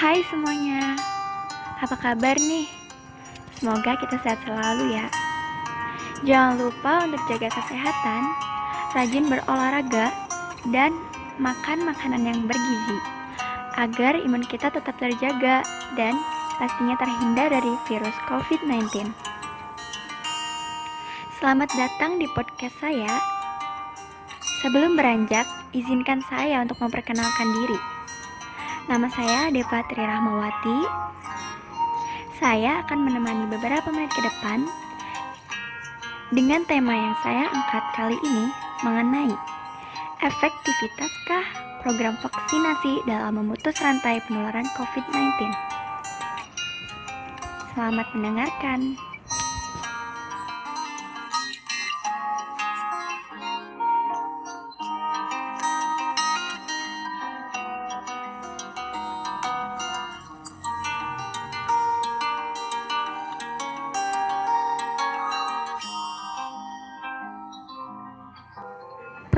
Hai semuanya, apa kabar nih? Semoga kita sehat selalu ya. Jangan lupa untuk jaga kesehatan, rajin berolahraga, dan makan makanan yang bergizi agar imun kita tetap terjaga dan pastinya terhindar dari virus COVID-19. Selamat datang di podcast saya. Sebelum beranjak, izinkan saya untuk memperkenalkan diri. Nama saya Deva Tri Rahmawati. Saya akan menemani beberapa menit ke depan dengan tema yang saya angkat kali ini mengenai efektivitaskah program vaksinasi dalam memutus rantai penularan COVID-19. Selamat mendengarkan.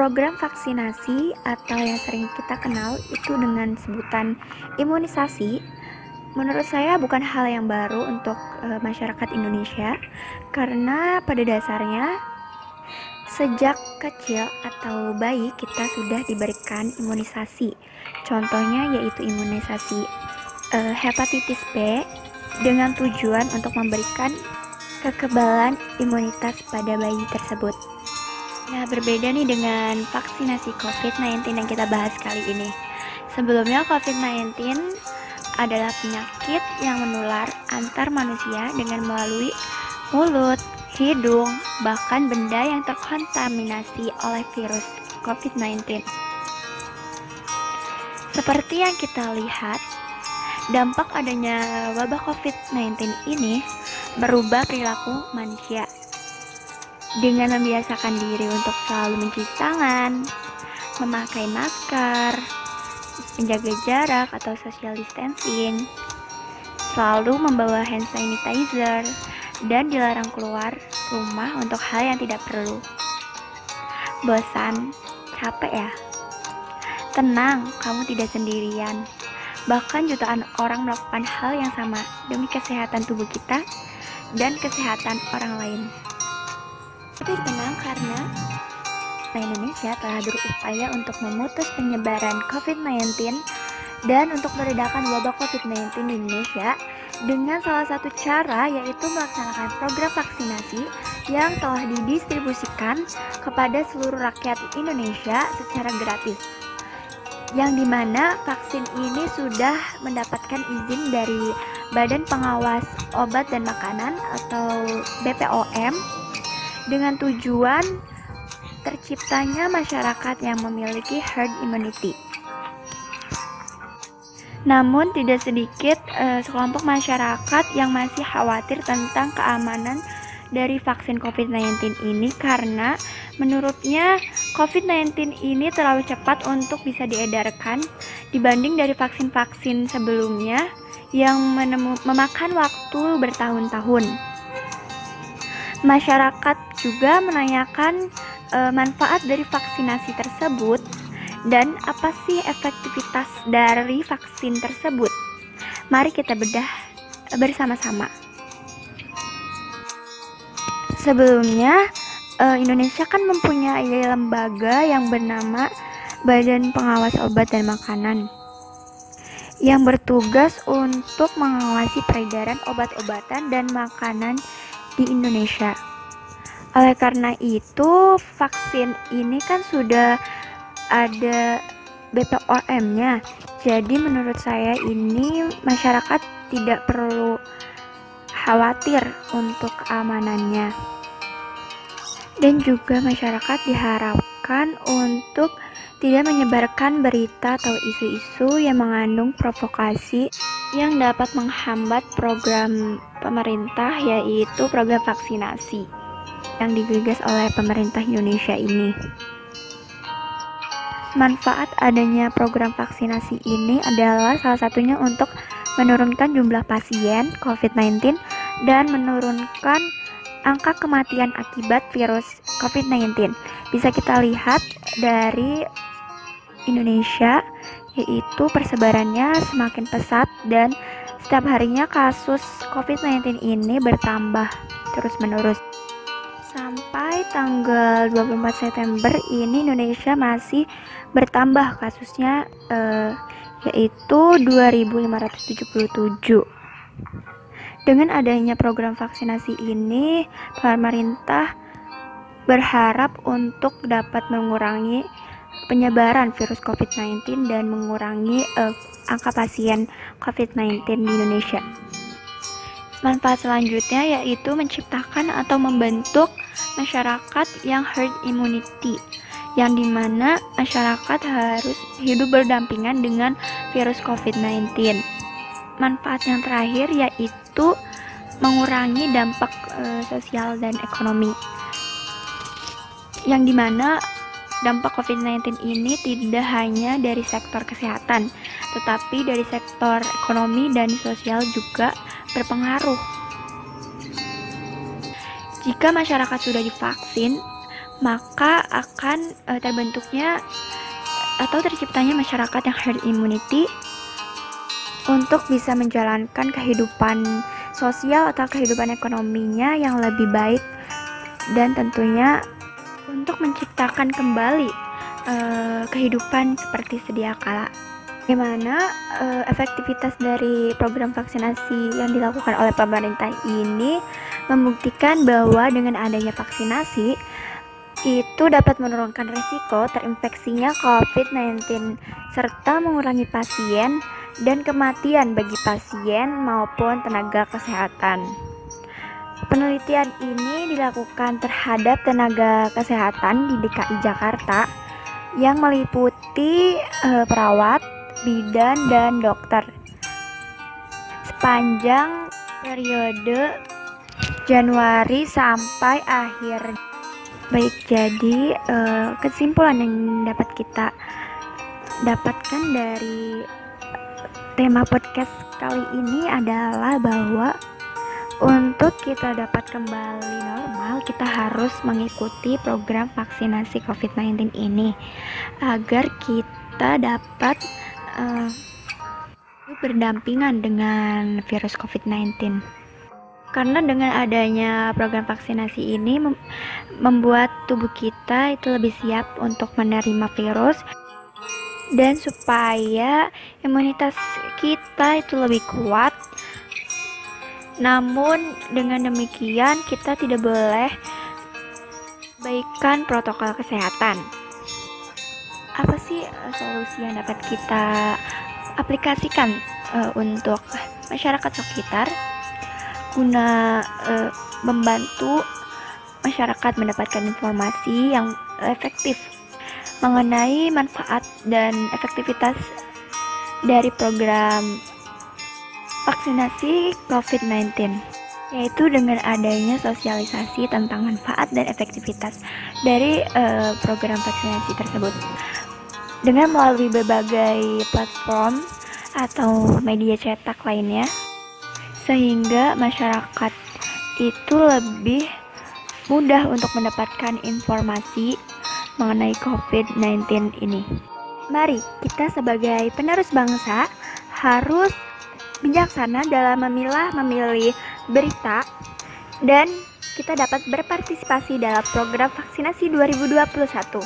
Program vaksinasi atau yang sering kita kenal itu dengan sebutan imunisasi menurut saya bukan hal yang baru untuk e, masyarakat Indonesia karena pada dasarnya sejak kecil atau bayi kita sudah diberikan imunisasi. Contohnya yaitu imunisasi e, hepatitis B dengan tujuan untuk memberikan kekebalan imunitas pada bayi tersebut. Nah, berbeda nih dengan vaksinasi COVID-19 yang kita bahas kali ini. Sebelumnya COVID-19 adalah penyakit yang menular antar manusia dengan melalui mulut, hidung, bahkan benda yang terkontaminasi oleh virus COVID-19. Seperti yang kita lihat, dampak adanya wabah COVID-19 ini merubah perilaku manusia dengan membiasakan diri untuk selalu mencuci tangan, memakai masker, menjaga jarak atau social distancing, selalu membawa hand sanitizer, dan dilarang keluar rumah untuk hal yang tidak perlu. Bosan? Capek ya? Tenang, kamu tidak sendirian. Bahkan jutaan orang melakukan hal yang sama demi kesehatan tubuh kita dan kesehatan orang lain. Tapi tenang karena Indonesia telah berupaya untuk memutus penyebaran COVID-19 dan untuk meredakan wabah COVID-19 di Indonesia dengan salah satu cara yaitu melaksanakan program vaksinasi yang telah didistribusikan kepada seluruh rakyat Indonesia secara gratis. Yang di mana vaksin ini sudah mendapatkan izin dari Badan Pengawas Obat dan Makanan atau BPOM dengan tujuan terciptanya masyarakat yang memiliki herd immunity. Namun tidak sedikit uh, sekelompok masyarakat yang masih khawatir tentang keamanan dari vaksin COVID-19 ini karena menurutnya COVID-19 ini terlalu cepat untuk bisa diedarkan dibanding dari vaksin-vaksin sebelumnya yang memakan waktu bertahun-tahun. Masyarakat juga menanyakan e, manfaat dari vaksinasi tersebut dan apa sih efektivitas dari vaksin tersebut. Mari kita bedah bersama-sama. Sebelumnya, e, Indonesia kan mempunyai lembaga yang bernama Badan Pengawas Obat dan Makanan yang bertugas untuk mengawasi peredaran obat-obatan dan makanan di Indonesia. Oleh karena itu, vaksin ini kan sudah ada BPOM-nya. Jadi menurut saya ini masyarakat tidak perlu khawatir untuk keamanannya. Dan juga masyarakat diharapkan untuk tidak menyebarkan berita atau isu-isu yang mengandung provokasi yang dapat menghambat program pemerintah yaitu program vaksinasi yang digagas oleh pemerintah Indonesia ini. Manfaat adanya program vaksinasi ini adalah salah satunya untuk menurunkan jumlah pasien COVID-19 dan menurunkan angka kematian akibat virus COVID-19. Bisa kita lihat dari Indonesia yaitu persebarannya semakin pesat dan setiap harinya kasus COVID-19 ini bertambah terus-menerus. Tanggal 24 September ini Indonesia masih bertambah kasusnya eh, yaitu 2577. Dengan adanya program vaksinasi ini, pemerintah berharap untuk dapat mengurangi penyebaran virus COVID-19 dan mengurangi uh, angka pasien COVID-19 di Indonesia. Manfaat selanjutnya yaitu menciptakan atau membentuk masyarakat yang herd immunity, yang di mana masyarakat harus hidup berdampingan dengan virus COVID-19. Manfaat yang terakhir yaitu mengurangi dampak e, sosial dan ekonomi, yang di mana dampak COVID-19 ini tidak hanya dari sektor kesehatan, tetapi dari sektor ekonomi dan sosial juga berpengaruh. Jika masyarakat sudah divaksin, maka akan e, terbentuknya atau terciptanya masyarakat yang herd immunity untuk bisa menjalankan kehidupan sosial atau kehidupan ekonominya yang lebih baik dan tentunya untuk menciptakan kembali uh, kehidupan seperti sedia kala. Bagaimana uh, efektivitas dari program vaksinasi yang dilakukan oleh pemerintah ini membuktikan bahwa dengan adanya vaksinasi itu dapat menurunkan risiko terinfeksinya COVID-19 serta mengurangi pasien dan kematian bagi pasien maupun tenaga kesehatan. Penelitian ini dilakukan terhadap tenaga kesehatan di DKI Jakarta yang meliputi uh, perawat, bidan, dan dokter. Sepanjang periode Januari sampai akhir. Baik, jadi uh, kesimpulan yang dapat kita dapatkan dari tema podcast kali ini adalah bahwa untuk kita dapat kembali normal, kita harus mengikuti program vaksinasi COVID-19 ini agar kita dapat uh, berdampingan dengan virus COVID-19. Karena dengan adanya program vaksinasi ini mem membuat tubuh kita itu lebih siap untuk menerima virus. Dan supaya imunitas kita itu lebih kuat. Namun dengan demikian kita tidak boleh baikkan protokol kesehatan. Apa sih uh, solusi yang dapat kita aplikasikan uh, untuk masyarakat sekitar guna uh, membantu masyarakat mendapatkan informasi yang efektif mengenai manfaat dan efektivitas dari program vaksinasi COVID-19 yaitu dengan adanya sosialisasi tentang manfaat dan efektivitas dari uh, program vaksinasi tersebut. Dengan melalui berbagai platform atau media cetak lainnya sehingga masyarakat itu lebih mudah untuk mendapatkan informasi mengenai COVID-19 ini. Mari kita sebagai penerus bangsa harus bijaksana dalam memilah memilih berita dan kita dapat berpartisipasi dalam program vaksinasi 2021.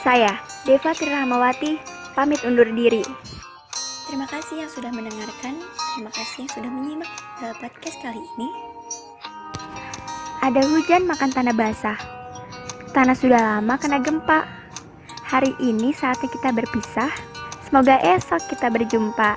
Saya, Deva Tirahmawati, pamit undur diri. Terima kasih yang sudah mendengarkan, Terima kasih yang sudah menyimak eh, podcast kali ini. Ada hujan makan tanah basah. Tanah sudah lama kena gempa. Hari ini saatnya kita berpisah. Semoga esok kita berjumpa.